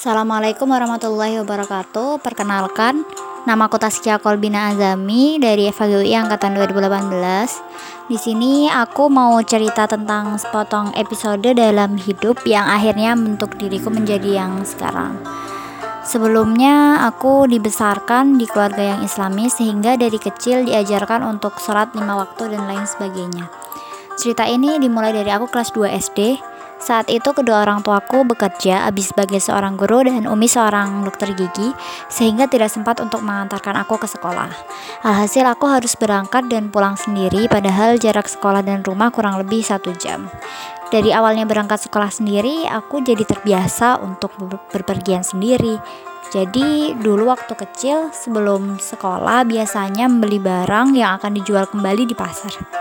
Assalamualaikum warahmatullahi wabarakatuh. Perkenalkan, nama aku Taskia Kolbina Azami dari FHGUI angkatan 2018. Di sini aku mau cerita tentang sepotong episode dalam hidup yang akhirnya bentuk diriku menjadi yang sekarang. Sebelumnya aku dibesarkan di keluarga yang islami sehingga dari kecil diajarkan untuk sholat lima waktu dan lain sebagainya. Cerita ini dimulai dari aku kelas 2 SD. Saat itu kedua orang tuaku bekerja habis sebagai seorang guru dan Umi seorang dokter gigi sehingga tidak sempat untuk mengantarkan aku ke sekolah. Alhasil aku harus berangkat dan pulang sendiri padahal jarak sekolah dan rumah kurang lebih satu jam. Dari awalnya berangkat sekolah sendiri, aku jadi terbiasa untuk berpergian sendiri. Jadi dulu waktu kecil sebelum sekolah biasanya membeli barang yang akan dijual kembali di pasar.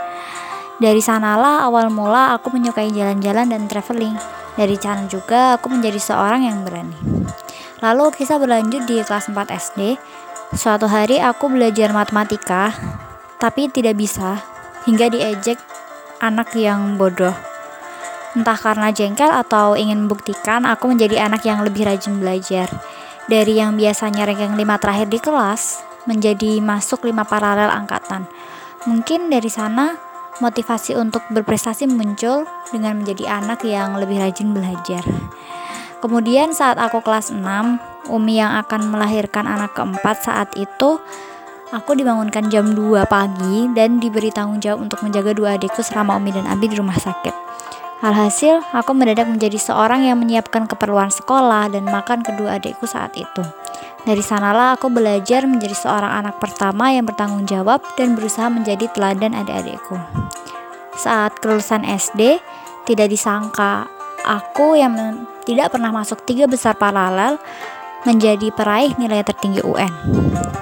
Dari sanalah awal mula aku menyukai jalan-jalan dan traveling. Dari sana juga aku menjadi seorang yang berani. Lalu kisah berlanjut di kelas 4 SD. Suatu hari aku belajar matematika, tapi tidak bisa hingga diejek anak yang bodoh. Entah karena jengkel atau ingin membuktikan aku menjadi anak yang lebih rajin belajar. Dari yang biasanya ranking 5 terakhir di kelas, menjadi masuk 5 paralel angkatan. Mungkin dari sana motivasi untuk berprestasi muncul dengan menjadi anak yang lebih rajin belajar. Kemudian saat aku kelas 6, Umi yang akan melahirkan anak keempat saat itu, aku dibangunkan jam 2 pagi dan diberi tanggung jawab untuk menjaga dua adikku selama Umi dan Abi di rumah sakit. Alhasil, aku mendadak menjadi seorang yang menyiapkan keperluan sekolah dan makan kedua adikku saat itu. Dari sanalah aku belajar menjadi seorang anak pertama yang bertanggung jawab dan berusaha menjadi teladan adik-adikku. Saat kelulusan SD, tidak disangka aku yang tidak pernah masuk tiga besar paralel menjadi peraih nilai tertinggi UN.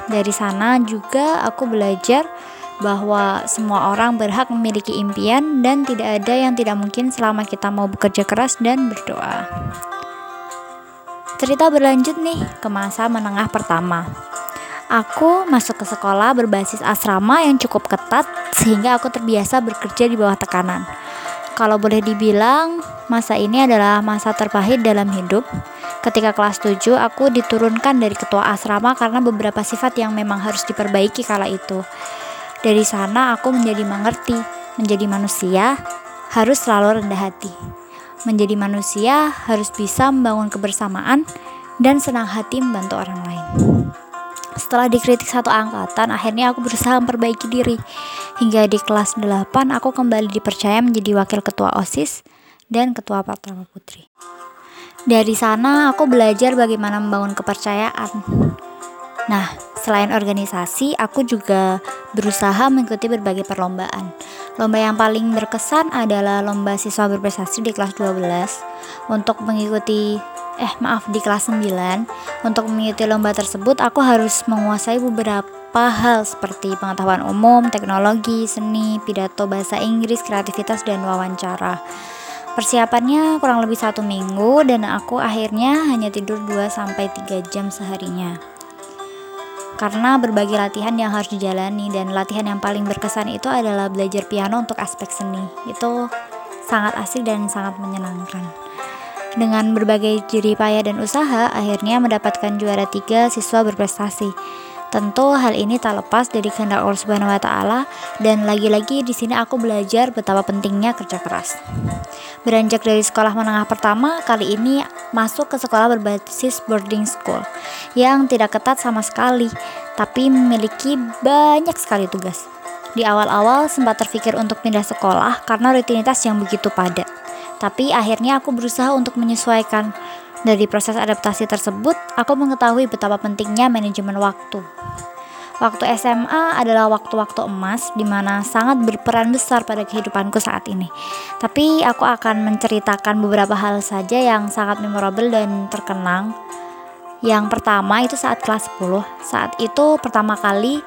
Dari sana juga aku belajar bahwa semua orang berhak memiliki impian dan tidak ada yang tidak mungkin selama kita mau bekerja keras dan berdoa. Cerita berlanjut nih ke masa menengah pertama. Aku masuk ke sekolah berbasis asrama yang cukup ketat sehingga aku terbiasa bekerja di bawah tekanan. Kalau boleh dibilang, masa ini adalah masa terpahit dalam hidup. Ketika kelas 7, aku diturunkan dari ketua asrama karena beberapa sifat yang memang harus diperbaiki kala itu. Dari sana aku menjadi mengerti, menjadi manusia harus selalu rendah hati. Menjadi manusia harus bisa membangun kebersamaan dan senang hati membantu orang lain. Setelah dikritik satu angkatan, akhirnya aku berusaha memperbaiki diri. Hingga di kelas 8, aku kembali dipercaya menjadi wakil ketua OSIS dan ketua Patrama Putri. Dari sana, aku belajar bagaimana membangun kepercayaan. Nah, selain organisasi, aku juga berusaha mengikuti berbagai perlombaan. Lomba yang paling berkesan adalah lomba siswa berprestasi di kelas 12 untuk mengikuti eh maaf di kelas 9 untuk mengikuti lomba tersebut aku harus menguasai beberapa hal seperti pengetahuan umum, teknologi, seni, pidato bahasa Inggris, kreativitas dan wawancara. Persiapannya kurang lebih satu minggu dan aku akhirnya hanya tidur 2 sampai 3 jam seharinya. Karena berbagai latihan yang harus dijalani dan latihan yang paling berkesan itu adalah belajar piano untuk aspek seni. Itu sangat asik dan sangat menyenangkan. Dengan berbagai jerih payah dan usaha, akhirnya mendapatkan juara tiga siswa berprestasi. Tentu hal ini tak lepas dari kehendak Allah Subhanahu wa taala dan lagi-lagi di sini aku belajar betapa pentingnya kerja keras. Beranjak dari sekolah menengah pertama, kali ini masuk ke sekolah berbasis boarding school yang tidak ketat sama sekali, tapi memiliki banyak sekali tugas. Di awal-awal sempat terpikir untuk pindah sekolah karena rutinitas yang begitu padat. Tapi akhirnya aku berusaha untuk menyesuaikan. Dari proses adaptasi tersebut, aku mengetahui betapa pentingnya manajemen waktu. Waktu SMA adalah waktu-waktu emas di mana sangat berperan besar pada kehidupanku saat ini. Tapi aku akan menceritakan beberapa hal saja yang sangat memorable dan terkenang. Yang pertama itu saat kelas 10. Saat itu pertama kali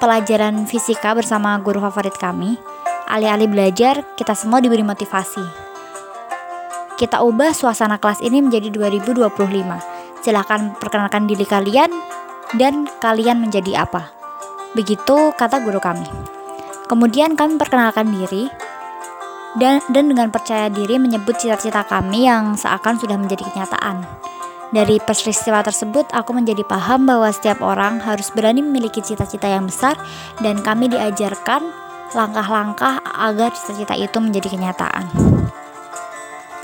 pelajaran fisika bersama guru favorit kami. Alih-alih belajar, kita semua diberi motivasi kita ubah suasana kelas ini menjadi 2025. Silahkan perkenalkan diri kalian dan kalian menjadi apa. Begitu kata guru kami. Kemudian kami perkenalkan diri dan, dan dengan percaya diri menyebut cita-cita kami yang seakan sudah menjadi kenyataan. Dari peristiwa tersebut, aku menjadi paham bahwa setiap orang harus berani memiliki cita-cita yang besar dan kami diajarkan langkah-langkah agar cita-cita itu menjadi kenyataan.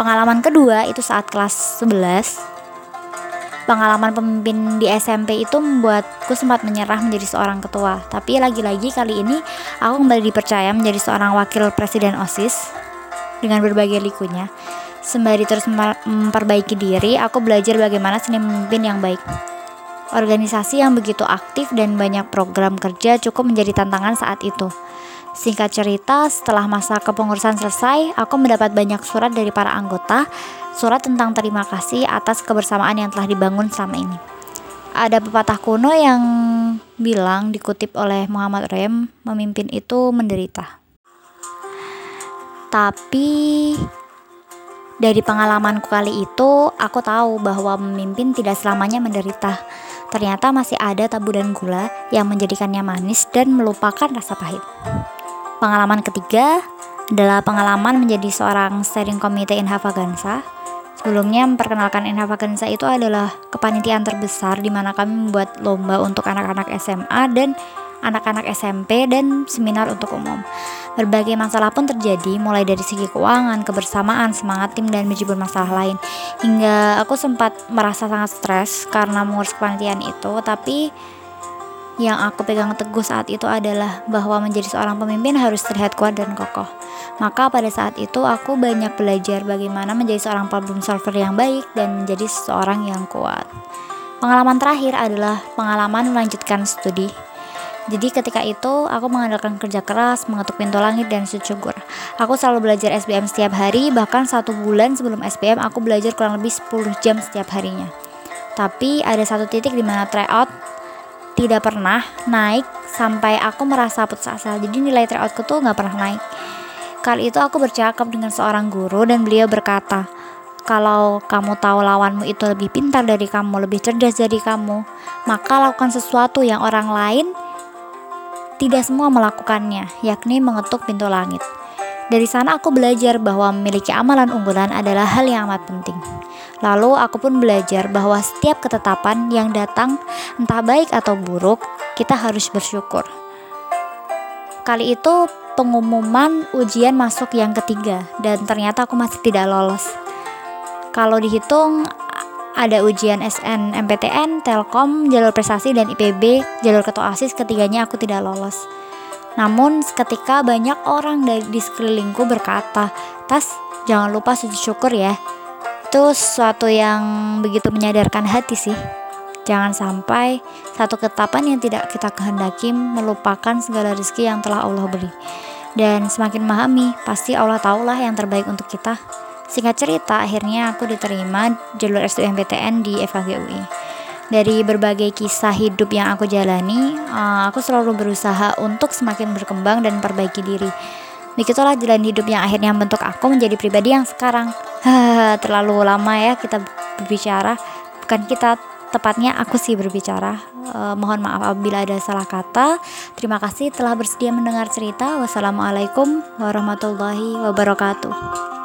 Pengalaman kedua itu saat kelas 11 pengalaman pemimpin di SMP itu membuatku sempat menyerah menjadi seorang ketua. Tapi lagi-lagi kali ini aku kembali dipercaya menjadi seorang wakil presiden OSIS dengan berbagai likunya. Sembari terus memperbaiki diri, aku belajar bagaimana seni memimpin yang baik. Organisasi yang begitu aktif dan banyak program kerja cukup menjadi tantangan saat itu. Singkat cerita, setelah masa kepengurusan selesai, aku mendapat banyak surat dari para anggota, surat tentang terima kasih atas kebersamaan yang telah dibangun selama ini. Ada pepatah kuno yang bilang dikutip oleh Muhammad Rem, memimpin itu menderita. Tapi dari pengalamanku kali itu, aku tahu bahwa memimpin tidak selamanya menderita. Ternyata masih ada tabu dan gula yang menjadikannya manis dan melupakan rasa pahit. Pengalaman ketiga adalah pengalaman menjadi seorang steering committee Inhafagansa. Sebelumnya memperkenalkan Inhafagansa itu adalah kepanitiaan terbesar di mana kami membuat lomba untuk anak-anak SMA dan anak-anak SMP dan seminar untuk umum. Berbagai masalah pun terjadi, mulai dari segi keuangan, kebersamaan, semangat tim, dan menjibur masalah lain. Hingga aku sempat merasa sangat stres karena mengurus kepanitiaan itu, tapi yang aku pegang teguh saat itu adalah bahwa menjadi seorang pemimpin harus terlihat kuat dan kokoh. Maka pada saat itu aku banyak belajar bagaimana menjadi seorang problem solver yang baik dan menjadi seorang yang kuat. Pengalaman terakhir adalah pengalaman melanjutkan studi jadi ketika itu aku mengandalkan kerja keras, mengetuk pintu langit dan secukur. Aku selalu belajar SBM setiap hari, bahkan satu bulan sebelum SBM aku belajar kurang lebih 10 jam setiap harinya. Tapi ada satu titik di mana tryout tidak pernah naik sampai aku merasa putus asa. Jadi nilai tryoutku tuh nggak pernah naik. Kali itu aku bercakap dengan seorang guru dan beliau berkata, kalau kamu tahu lawanmu itu lebih pintar dari kamu, lebih cerdas dari kamu, maka lakukan sesuatu yang orang lain tidak semua melakukannya, yakni mengetuk pintu langit. Dari sana aku belajar bahwa memiliki amalan unggulan adalah hal yang amat penting. Lalu aku pun belajar bahwa setiap ketetapan yang datang, entah baik atau buruk, kita harus bersyukur. Kali itu pengumuman ujian masuk yang ketiga dan ternyata aku masih tidak lolos. Kalau dihitung ada ujian SNMPTN, Telkom, jalur prestasi dan IPB, jalur ketua OSIS ketiganya aku tidak lolos. Namun ketika banyak orang dari di sekelilingku berkata, "Tas, jangan lupa sujud syukur ya." Itu sesuatu yang begitu menyadarkan hati sih. Jangan sampai satu ketapan yang tidak kita kehendaki melupakan segala rezeki yang telah Allah beri. Dan semakin memahami, pasti Allah tahulah yang terbaik untuk kita. Singkat cerita, akhirnya aku diterima jalur SBMPTN di FKG Dari berbagai kisah hidup yang aku jalani, eh, aku selalu berusaha untuk semakin berkembang dan perbaiki diri. Begitulah jalan hidup yang akhirnya membentuk aku menjadi pribadi yang sekarang. Terlalu lama ya kita berbicara. Bukan kita, tepatnya aku sih berbicara. Uh, mohon maaf apabila ada salah kata. Terima kasih telah bersedia mendengar cerita. Wassalamualaikum warahmatullahi wabarakatuh.